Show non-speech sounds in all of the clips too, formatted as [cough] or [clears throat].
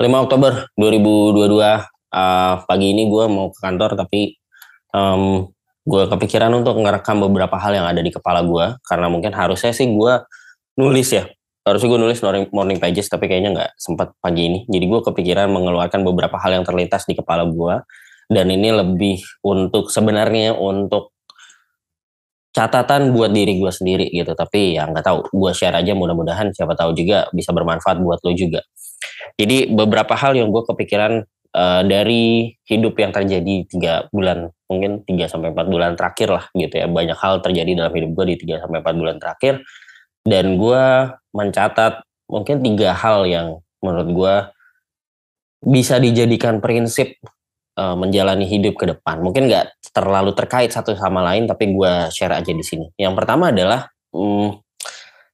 5 Oktober 2022 uh, pagi ini gue mau ke kantor tapi um, gue kepikiran untuk ngerekam beberapa hal yang ada di kepala gue karena mungkin harusnya sih gue nulis ya. Harusnya gue nulis morning pages tapi kayaknya nggak sempat pagi ini. Jadi gue kepikiran mengeluarkan beberapa hal yang terlintas di kepala gue dan ini lebih untuk sebenarnya untuk catatan buat diri gue sendiri gitu. Tapi ya nggak tahu gue share aja mudah-mudahan siapa tahu juga bisa bermanfaat buat lo juga jadi beberapa hal yang gue kepikiran uh, dari hidup yang terjadi tiga bulan, mungkin tiga sampai empat bulan terakhir lah gitu ya. Banyak hal terjadi dalam hidup gue di tiga sampai empat bulan terakhir. Dan gue mencatat mungkin tiga hal yang menurut gue bisa dijadikan prinsip uh, menjalani hidup ke depan. Mungkin nggak terlalu terkait satu sama lain, tapi gue share aja di sini. Yang pertama adalah hmm,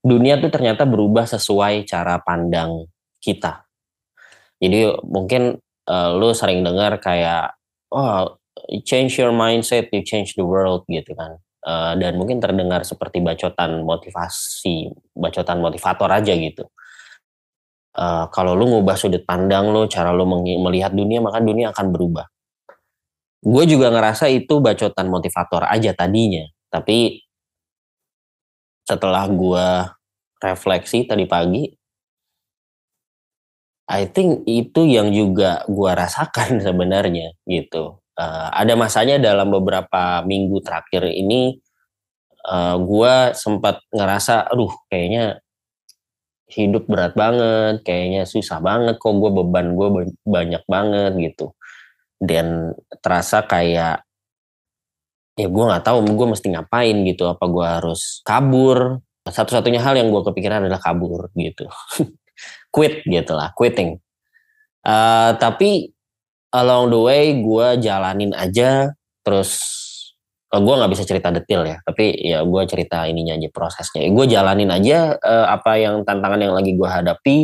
dunia tuh ternyata berubah sesuai cara pandang kita jadi mungkin uh, lu sering dengar kayak oh change your mindset, you change the world gitu kan. Uh, dan mungkin terdengar seperti bacotan motivasi, bacotan motivator aja gitu. Uh, kalau lu ngubah sudut pandang lu, cara lu melihat dunia, maka dunia akan berubah. Gue juga ngerasa itu bacotan motivator aja tadinya, tapi setelah gue refleksi tadi pagi, I think itu yang juga gua rasakan [laughs] sebenarnya gitu. Uh, ada masanya dalam beberapa minggu terakhir ini uh, gua sempat ngerasa, aduh kayaknya hidup berat banget, kayaknya susah banget kok gue beban gue banyak banget gitu. Dan terasa kayak ya gue nggak tahu gue mesti ngapain gitu apa gue harus kabur satu-satunya hal yang gue kepikiran adalah kabur gitu [laughs] quit gitu lah, quitting. Uh, tapi along the way gue jalanin aja, terus uh, eh, gue nggak bisa cerita detail ya, tapi ya gue cerita ininya aja prosesnya. Gue jalanin aja uh, apa yang tantangan yang lagi gue hadapi,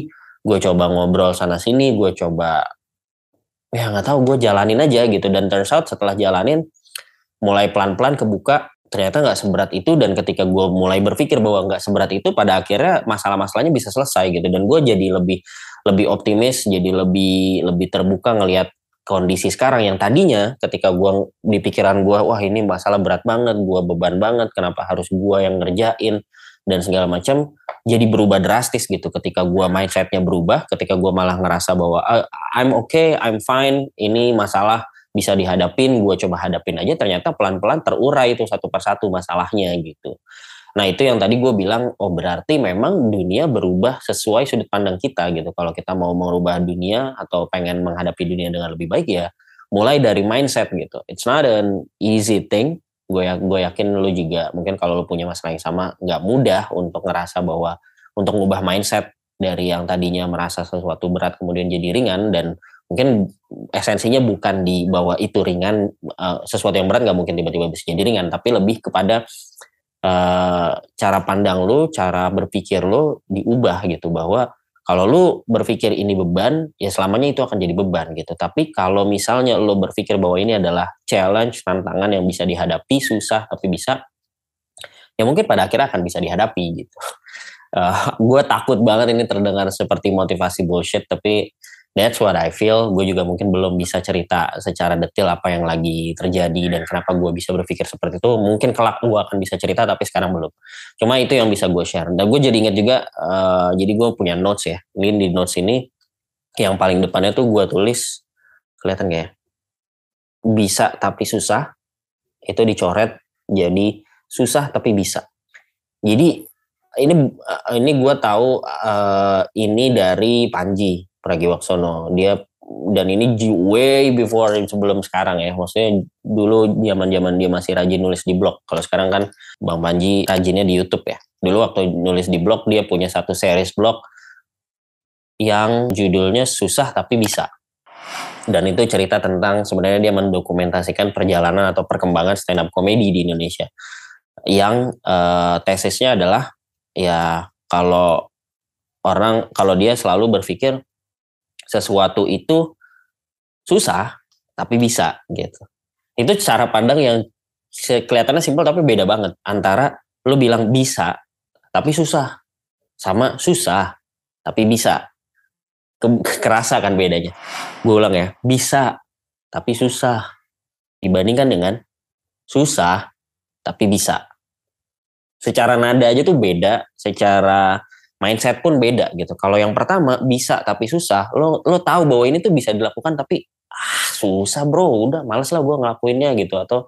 gue coba ngobrol sana sini, gue coba ya nggak tahu gue jalanin aja gitu dan turns out setelah jalanin mulai pelan-pelan kebuka ternyata nggak seberat itu dan ketika gue mulai berpikir bahwa nggak seberat itu pada akhirnya masalah-masalahnya bisa selesai gitu. Dan gue jadi lebih lebih optimis jadi lebih lebih terbuka ngelihat kondisi sekarang yang tadinya ketika gue di pikiran gue wah ini masalah berat banget gue beban banget kenapa harus gue yang ngerjain? Dan segala macam jadi berubah drastis gitu. Ketika gue mindsetnya berubah ketika gue malah ngerasa bahwa ah, I'm okay I'm fine ini masalah bisa dihadapin, gue coba hadapin aja ternyata pelan-pelan terurai itu satu persatu masalahnya gitu. Nah itu yang tadi gue bilang, oh berarti memang dunia berubah sesuai sudut pandang kita gitu. Kalau kita mau merubah dunia atau pengen menghadapi dunia dengan lebih baik ya, mulai dari mindset gitu. It's not an easy thing. Gue ya, yakin lo juga mungkin kalau lo punya masalah yang sama, nggak mudah untuk ngerasa bahwa untuk mengubah mindset dari yang tadinya merasa sesuatu berat kemudian jadi ringan dan mungkin esensinya bukan di bawah itu ringan uh, sesuatu yang berat nggak mungkin tiba-tiba bisa jadi ringan tapi lebih kepada uh, cara pandang lo cara berpikir lo diubah gitu bahwa kalau lo berpikir ini beban ya selamanya itu akan jadi beban gitu. Tapi kalau misalnya lo berpikir bahwa ini adalah challenge tantangan yang bisa dihadapi susah tapi bisa ya mungkin pada akhirnya akan bisa dihadapi gitu. Uh, [laughs] eh, gue takut banget ini terdengar seperti motivasi bullshit tapi that's what I feel. Gue juga mungkin belum bisa cerita secara detail apa yang lagi terjadi dan kenapa gue bisa berpikir seperti itu. Mungkin kelak gue akan bisa cerita, tapi sekarang belum. Cuma itu yang bisa gue share. Dan gue jadi inget juga, uh, jadi gue punya notes ya. Ini di notes ini, yang paling depannya tuh gue tulis, kelihatan gak ya? Bisa tapi susah, itu dicoret jadi susah tapi bisa. Jadi ini ini gue tahu uh, ini dari Panji Pragiwaksono. Dia dan ini way before sebelum sekarang ya. Maksudnya dulu zaman-zaman dia masih rajin nulis di blog. Kalau sekarang kan Bang Panji rajinnya di YouTube ya. Dulu waktu nulis di blog dia punya satu series blog yang judulnya susah tapi bisa. Dan itu cerita tentang sebenarnya dia mendokumentasikan perjalanan atau perkembangan stand up comedy di Indonesia. Yang uh, tesisnya adalah ya kalau orang kalau dia selalu berpikir sesuatu itu susah tapi bisa gitu. Itu cara pandang yang kelihatannya simpel tapi beda banget antara lu bilang bisa tapi susah sama susah tapi bisa. ke kerasa kan bedanya. Gue ulang ya, bisa tapi susah dibandingkan dengan susah tapi bisa. Secara nada aja tuh beda, secara mindset pun beda gitu. Kalau yang pertama bisa tapi susah, lo lo tahu bahwa ini tuh bisa dilakukan tapi ah susah bro, udah males lah gue ngelakuinnya gitu atau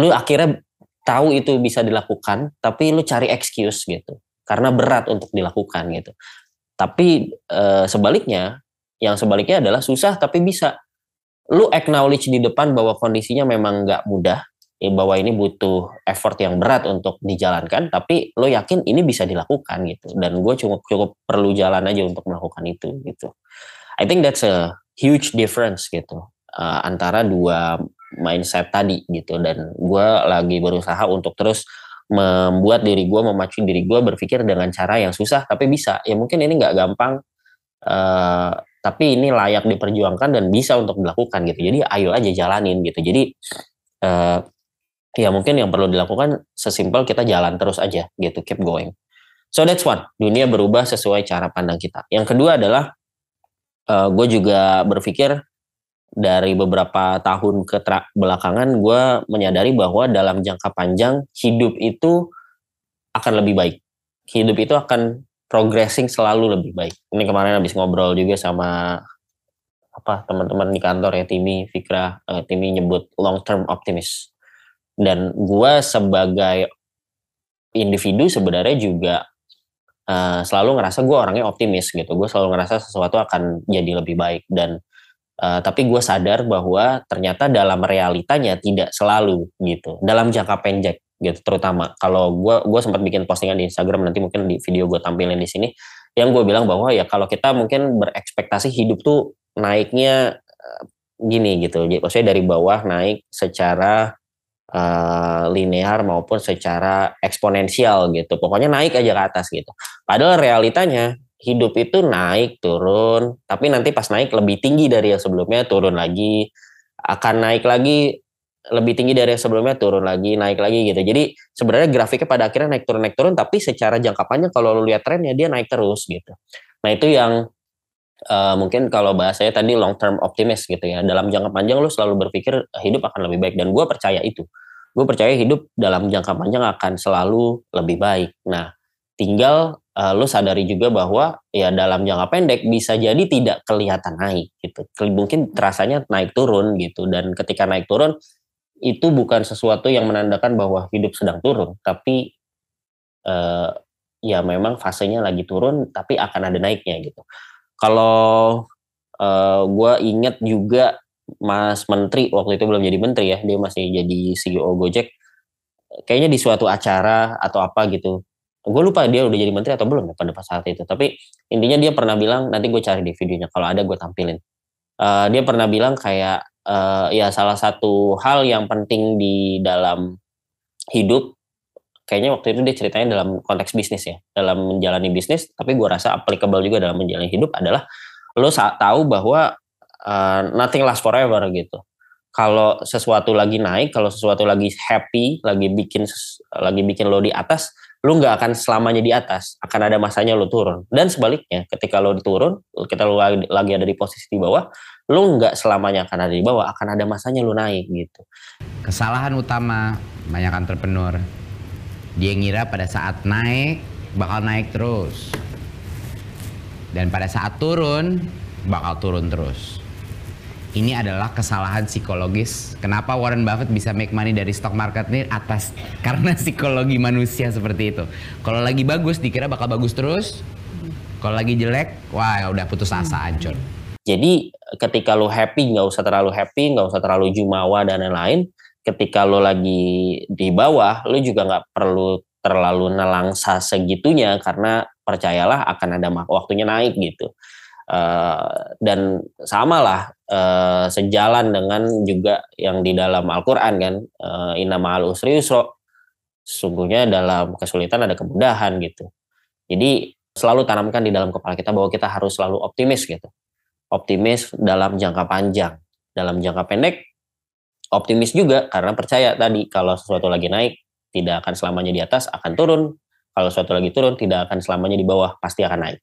lu akhirnya tahu itu bisa dilakukan tapi lu cari excuse gitu karena berat untuk dilakukan gitu. Tapi e, sebaliknya, yang sebaliknya adalah susah tapi bisa. Lu acknowledge di depan bahwa kondisinya memang nggak mudah, ya bahwa ini butuh effort yang berat untuk dijalankan tapi lo yakin ini bisa dilakukan gitu. Dan gue cukup cukup perlu jalan aja untuk melakukan itu gitu. I think that's a huge difference gitu uh, antara dua mindset tadi gitu. Dan gue lagi berusaha untuk terus membuat diri gue memacu diri gue berpikir dengan cara yang susah tapi bisa. Ya mungkin ini nggak gampang uh, tapi ini layak diperjuangkan dan bisa untuk dilakukan gitu. Jadi ayo aja jalanin gitu. Jadi uh, ya mungkin yang perlu dilakukan sesimpel kita jalan terus aja gitu. Keep going. So that's one. Dunia berubah sesuai cara pandang kita. Yang kedua adalah uh, gue juga berpikir dari beberapa tahun ke belakangan gue menyadari bahwa dalam jangka panjang hidup itu akan lebih baik. Hidup itu akan progressing selalu lebih baik. Ini kemarin habis ngobrol juga sama apa teman-teman di kantor ya Timi Fikra uh, Timi nyebut long term optimist dan gue sebagai individu sebenarnya juga uh, selalu ngerasa gue orangnya optimis gitu. Gue selalu ngerasa sesuatu akan jadi lebih baik. Dan uh, tapi gue sadar bahwa ternyata dalam realitanya tidak selalu gitu. Dalam jangka pendek gitu terutama. Kalau gue gue sempat bikin postingan di Instagram nanti mungkin di video gue tampilin di sini yang gue bilang bahwa ya kalau kita mungkin berekspektasi hidup tuh naiknya uh, gini gitu. Maksudnya dari bawah naik secara uh, linear maupun secara eksponensial gitu. Pokoknya naik aja ke atas gitu. Padahal realitanya hidup itu naik turun, tapi nanti pas naik lebih tinggi dari yang sebelumnya, turun lagi, akan naik lagi lebih tinggi dari yang sebelumnya, turun lagi, naik lagi gitu. Jadi sebenarnya grafiknya pada akhirnya naik turun naik turun, tapi secara jangka panjang kalau lu lihat trennya dia naik terus gitu. Nah itu yang uh, mungkin kalau bahasanya tadi long term optimist gitu ya. Dalam jangka panjang lu selalu berpikir hidup akan lebih baik dan gue percaya itu gue percaya hidup dalam jangka panjang akan selalu lebih baik. Nah, tinggal uh, lu sadari juga bahwa ya dalam jangka pendek bisa jadi tidak kelihatan naik gitu. Mungkin terasanya naik turun gitu dan ketika naik turun itu bukan sesuatu yang menandakan bahwa hidup sedang turun, tapi uh, ya memang fasenya lagi turun tapi akan ada naiknya gitu. Kalau uh, eh, gue inget juga Mas Menteri waktu itu belum jadi menteri ya, dia masih jadi CEO Gojek. Kayaknya di suatu acara atau apa gitu. Gue lupa dia udah jadi menteri atau belum ya pada saat itu. Tapi intinya dia pernah bilang, nanti gue cari di videonya, kalau ada gue tampilin. Uh, dia pernah bilang kayak, uh, ya salah satu hal yang penting di dalam hidup, kayaknya waktu itu dia ceritanya dalam konteks bisnis ya, dalam menjalani bisnis, tapi gue rasa applicable juga dalam menjalani hidup adalah, lo tahu bahwa uh, nothing last forever gitu. Kalau sesuatu lagi naik, kalau sesuatu lagi happy, lagi bikin lagi bikin lo di atas, lo nggak akan selamanya di atas, akan ada masanya lo turun. Dan sebaliknya, ketika lo turun, kita lo lagi ada di posisi di bawah, lo nggak selamanya akan ada di bawah, akan ada masanya lo naik gitu. Kesalahan utama banyak entrepreneur, dia ngira pada saat naik bakal naik terus, dan pada saat turun bakal turun terus ini adalah kesalahan psikologis. Kenapa Warren Buffett bisa make money dari stock market ini atas [laughs] karena psikologi manusia seperti itu. Kalau lagi bagus dikira bakal bagus terus. Kalau lagi jelek, wah udah putus asa hancur. Jadi ketika lo happy nggak usah terlalu happy, nggak usah terlalu jumawa dan lain-lain. Ketika lo lagi di bawah, lo juga nggak perlu terlalu nelangsa segitunya karena percayalah akan ada waktunya naik gitu. Uh, dan samalah uh, sejalan dengan juga yang di dalam Al-Qur'an kan uh, inna ma'al usri yusra sesungguhnya dalam kesulitan ada kemudahan gitu. Jadi selalu tanamkan di dalam kepala kita bahwa kita harus selalu optimis gitu. Optimis dalam jangka panjang, dalam jangka pendek optimis juga karena percaya tadi kalau sesuatu lagi naik tidak akan selamanya di atas akan turun. Kalau sesuatu lagi turun tidak akan selamanya di bawah pasti akan naik.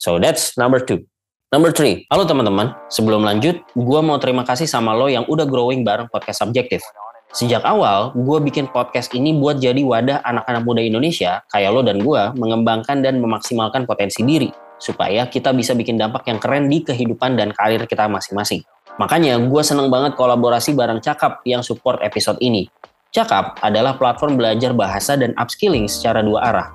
So that's number two. Number three, halo teman-teman. Sebelum lanjut, gue mau terima kasih sama lo yang udah growing bareng podcast subjektif. Sejak awal, gue bikin podcast ini buat jadi wadah anak-anak muda Indonesia, kayak lo dan gue, mengembangkan dan memaksimalkan potensi diri, supaya kita bisa bikin dampak yang keren di kehidupan dan karir kita masing-masing. Makanya gue seneng banget kolaborasi bareng Cakap yang support episode ini. Cakap adalah platform belajar bahasa dan upskilling secara dua arah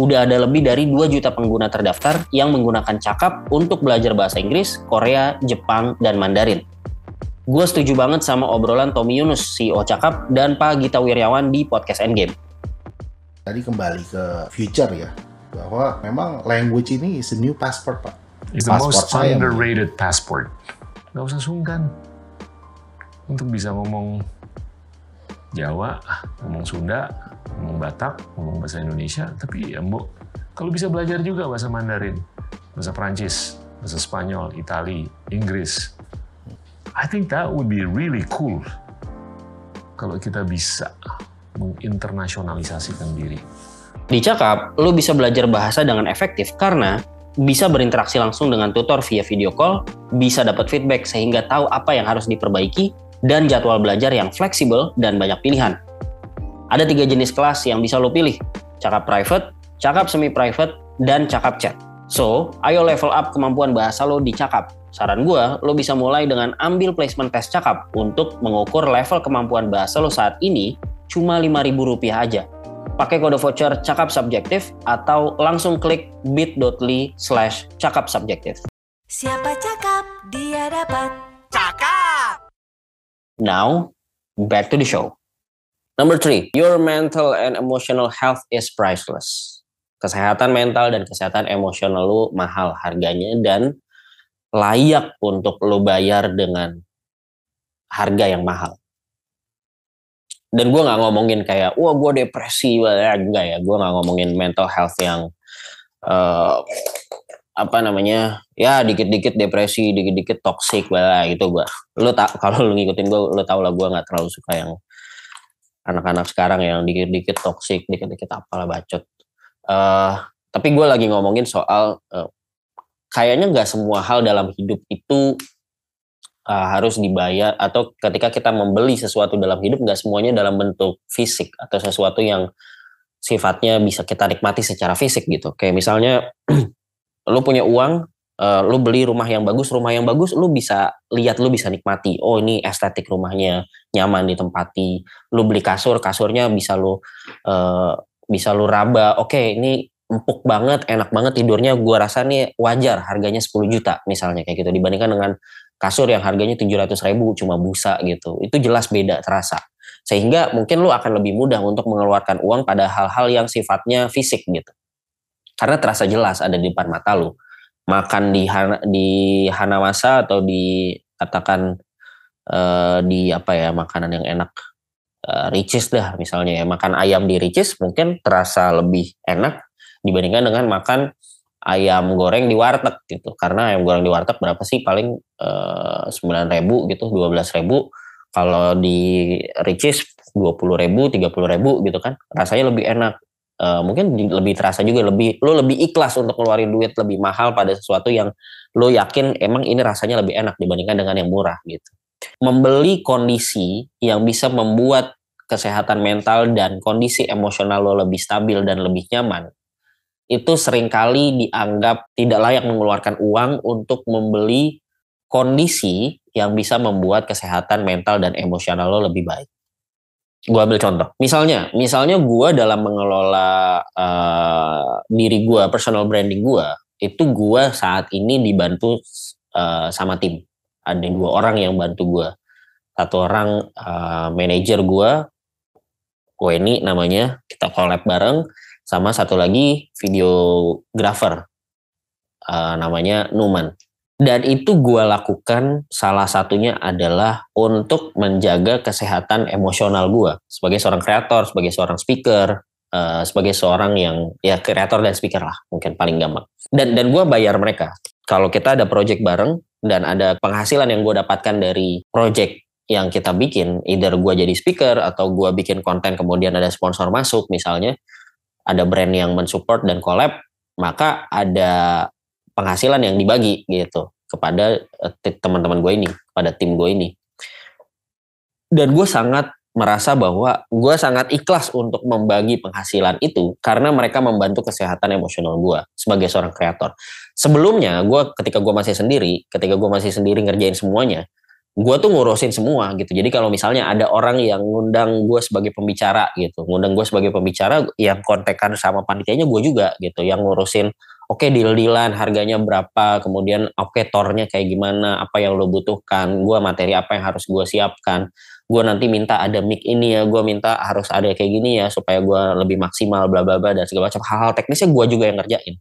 udah ada lebih dari 2 juta pengguna terdaftar yang menggunakan Cakap untuk belajar bahasa Inggris, Korea, Jepang, dan Mandarin. Gue setuju banget sama obrolan Tommy Yunus, CEO Cakap, dan Pak Gita Wiryawan di podcast Endgame. Tadi kembali ke future ya, bahwa memang language ini is a new passport, Pak. It's the most underrated passport. Gak usah sungkan untuk bisa ngomong Jawa, ngomong Sunda, ngomong Batak, ngomong bahasa Indonesia, tapi ya mbok kalau bisa belajar juga bahasa Mandarin, bahasa Prancis, bahasa Spanyol, Itali, Inggris. I think that would be really cool kalau kita bisa menginternasionalisasikan diri. Di Cakap, lo bisa belajar bahasa dengan efektif karena bisa berinteraksi langsung dengan tutor via video call, bisa dapat feedback sehingga tahu apa yang harus diperbaiki, dan jadwal belajar yang fleksibel dan banyak pilihan. Ada tiga jenis kelas yang bisa lo pilih, cakap private, cakap semi-private, dan cakap chat. So, ayo level up kemampuan bahasa lo di cakap. Saran gue, lo bisa mulai dengan ambil placement test cakap untuk mengukur level kemampuan bahasa lo saat ini cuma Rp5.000 aja. Pakai kode voucher cakap subjektif atau langsung klik bit.ly slash cakap subjektif. Siapa cakap, dia dapat. Cakap! Now, back to the show. Number three, your mental and emotional health is priceless. Kesehatan mental dan kesehatan emosional lu mahal harganya dan layak untuk lu bayar dengan harga yang mahal. Dan gue nggak ngomongin kayak, wah gue depresi, enggak ya. Gue nggak ngomongin mental health yang uh, apa namanya, ya dikit-dikit depresi, dikit-dikit toxic, lah gitu gue. Lu tak [laughs] kalau lu ngikutin gue, lu tau lah gue nggak terlalu suka yang anak-anak sekarang yang dikit-dikit toksik, dikit-dikit apalah bacot. Uh, tapi gue lagi ngomongin soal uh, kayaknya nggak semua hal dalam hidup itu uh, harus dibayar atau ketika kita membeli sesuatu dalam hidup nggak semuanya dalam bentuk fisik atau sesuatu yang sifatnya bisa kita nikmati secara fisik gitu. Kayak misalnya [clears throat] lu punya uang uh, lu beli rumah yang bagus, rumah yang bagus lu bisa lihat, lu bisa nikmati. Oh ini estetik rumahnya nyaman ditempati. Lu beli kasur, kasurnya bisa lu uh, bisa lu raba. Oke, okay, ini empuk banget, enak banget tidurnya. Gua rasa nih wajar harganya 10 juta misalnya kayak gitu dibandingkan dengan kasur yang harganya 700 ribu cuma busa gitu. Itu jelas beda terasa. Sehingga mungkin lu akan lebih mudah untuk mengeluarkan uang pada hal-hal yang sifatnya fisik gitu. Karena terasa jelas ada di depan mata lu makan di Hana, di Hanamasa atau di katakan uh, di apa ya makanan yang enak uh, Ricis dah misalnya ya makan ayam di Ricis mungkin terasa lebih enak dibandingkan dengan makan ayam goreng di warteg gitu. Karena ayam goreng di warteg berapa sih? Paling eh, sembilan ribu gitu dua belas ribu. Kalau di Ricis dua puluh ribu tiga puluh ribu gitu kan rasanya lebih enak. Uh, mungkin lebih terasa juga lebih lo lebih ikhlas untuk keluarin duit lebih mahal pada sesuatu yang lo yakin emang ini rasanya lebih enak dibandingkan dengan yang murah gitu. Membeli kondisi yang bisa membuat kesehatan mental dan kondisi emosional lo lebih stabil dan lebih nyaman itu sering kali dianggap tidak layak mengeluarkan uang untuk membeli kondisi yang bisa membuat kesehatan mental dan emosional lo lebih baik. Gue ambil contoh. Misalnya, misalnya gue dalam mengelola uh, diri gue, personal branding gue, itu gue saat ini dibantu uh, sama tim. Ada dua orang yang bantu gue. Satu orang uh, manajer gue, Weni namanya, kita collab bareng. Sama satu lagi videographer, uh, namanya Numan. Dan itu gue lakukan salah satunya adalah untuk menjaga kesehatan emosional gue sebagai seorang kreator, sebagai seorang speaker, uh, sebagai seorang yang ya kreator dan speaker lah mungkin paling gampang. Dan dan gue bayar mereka. Kalau kita ada project bareng dan ada penghasilan yang gue dapatkan dari project yang kita bikin, either gue jadi speaker atau gue bikin konten kemudian ada sponsor masuk misalnya, ada brand yang mensupport dan collab, maka ada penghasilan yang dibagi gitu kepada uh, teman-teman gue ini, kepada tim gue ini. Dan gue sangat merasa bahwa gue sangat ikhlas untuk membagi penghasilan itu karena mereka membantu kesehatan emosional gue sebagai seorang kreator. Sebelumnya gue ketika gue masih sendiri, ketika gue masih sendiri ngerjain semuanya, gue tuh ngurusin semua gitu. Jadi kalau misalnya ada orang yang ngundang gue sebagai pembicara gitu, ngundang gue sebagai pembicara, yang kontekan sama panitianya gue juga gitu, yang ngurusin oke okay, deal-dealan harganya berapa, kemudian oke okay, tornya kayak gimana, apa yang lo butuhkan, gue materi apa yang harus gue siapkan, gue nanti minta ada mic ini ya, gue minta harus ada kayak gini ya supaya gue lebih maksimal, bla bla bla dan segala macam hal-hal teknisnya gue juga yang ngerjain.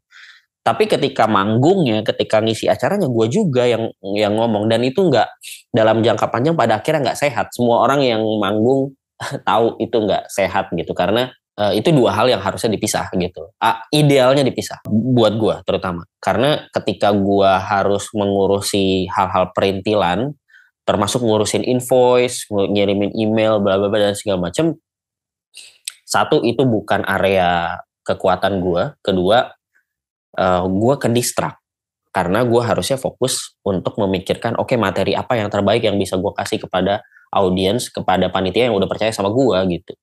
Tapi ketika manggungnya, ketika ngisi acaranya, gue juga yang yang ngomong dan itu nggak dalam jangka panjang pada akhirnya nggak sehat. Semua orang yang manggung [laughs] tahu itu nggak sehat gitu karena uh, itu dua hal yang harusnya dipisah gitu. Uh, idealnya dipisah buat gue terutama karena ketika gue harus mengurusi hal-hal perintilan, termasuk ngurusin invoice, ngirimin email, bla bla bla dan segala macam. Satu itu bukan area kekuatan gue. Kedua, uh, gue ke distrak karena gue harusnya fokus untuk memikirkan oke okay, materi apa yang terbaik yang bisa gue kasih kepada audiens kepada panitia yang udah percaya sama gue gitu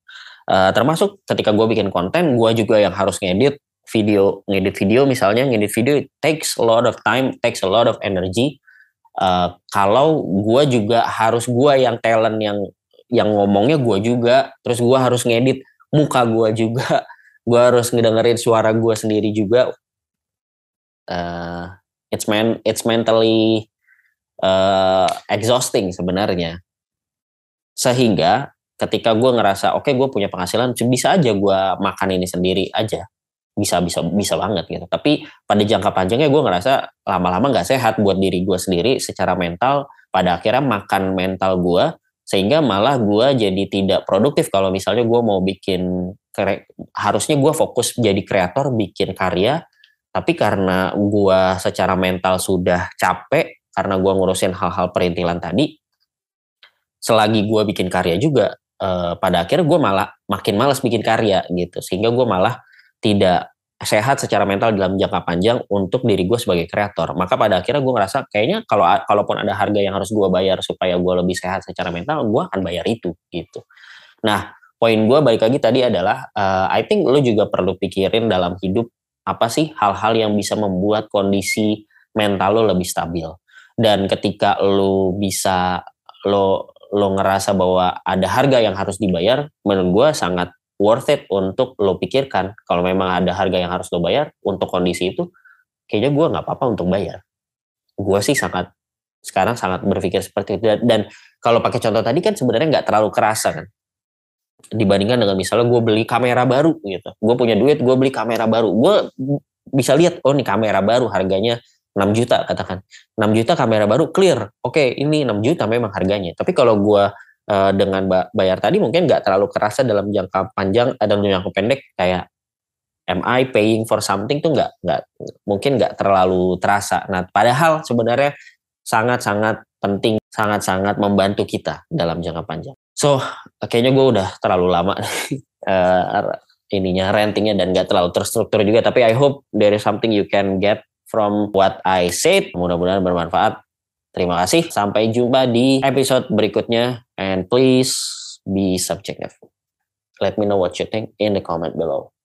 Uh, termasuk ketika gue bikin konten, gue juga yang harus ngedit video, ngedit video misalnya, ngedit video it takes a lot of time, takes a lot of energy. Uh, kalau gue juga harus gue yang talent yang yang ngomongnya gue juga, terus gue harus ngedit muka gue juga, [laughs] gue harus ngedengerin suara gue sendiri juga. Uh, it's man, it's mentally uh, exhausting sebenarnya. Sehingga ketika gue ngerasa oke okay, gue punya penghasilan bisa aja gue makan ini sendiri aja. Bisa bisa bisa banget gitu. Tapi pada jangka panjangnya gue ngerasa lama-lama nggak sehat buat diri gue sendiri secara mental. Pada akhirnya makan mental gue sehingga malah gue jadi tidak produktif. Kalau misalnya gue mau bikin harusnya gue fokus jadi kreator bikin karya tapi karena gue secara mental sudah capek karena gue ngurusin hal-hal perintilan tadi selagi gue bikin karya juga uh, pada akhirnya gue malah makin malas bikin karya gitu. Sehingga gue malah tidak sehat secara mental dalam jangka panjang untuk diri gue sebagai kreator. Maka pada akhirnya gue ngerasa kayaknya kalau kalaupun ada harga yang harus gue bayar supaya gue lebih sehat secara mental gue akan bayar itu gitu. Nah poin gue balik lagi tadi adalah uh, I think lo juga perlu pikirin dalam hidup apa sih hal-hal yang bisa membuat kondisi mental lo lebih stabil dan ketika lo bisa lo lo ngerasa bahwa ada harga yang harus dibayar, menurut gue sangat worth it untuk lo pikirkan. Kalau memang ada harga yang harus lo bayar untuk kondisi itu, kayaknya gue nggak apa-apa untuk bayar. Gue sih sangat sekarang sangat berpikir seperti itu. Dan kalau pakai contoh tadi kan sebenarnya nggak terlalu kerasa kan dibandingkan dengan misalnya gue beli kamera baru gitu. Gue punya duit, gue beli kamera baru. Gue bisa lihat, oh nih kamera baru harganya 6 juta katakan. 6 juta kamera baru clear. Oke ini 6 juta memang harganya. Tapi kalau gue uh, dengan bayar tadi mungkin nggak terlalu kerasa dalam jangka panjang eh, dalam jangka pendek kayak am I paying for something? tuh nggak nggak mungkin nggak terlalu terasa. Nah padahal sebenarnya sangat-sangat penting sangat-sangat membantu kita dalam jangka panjang so kayaknya gue udah terlalu lama uh, [laughs] ininya rentingnya dan gak terlalu terstruktur juga tapi I hope there is something you can get from what I said. Mudah-mudahan bermanfaat. Terima kasih. Sampai jumpa di episode berikutnya. And please be subjective. Let me know what you think in the comment below.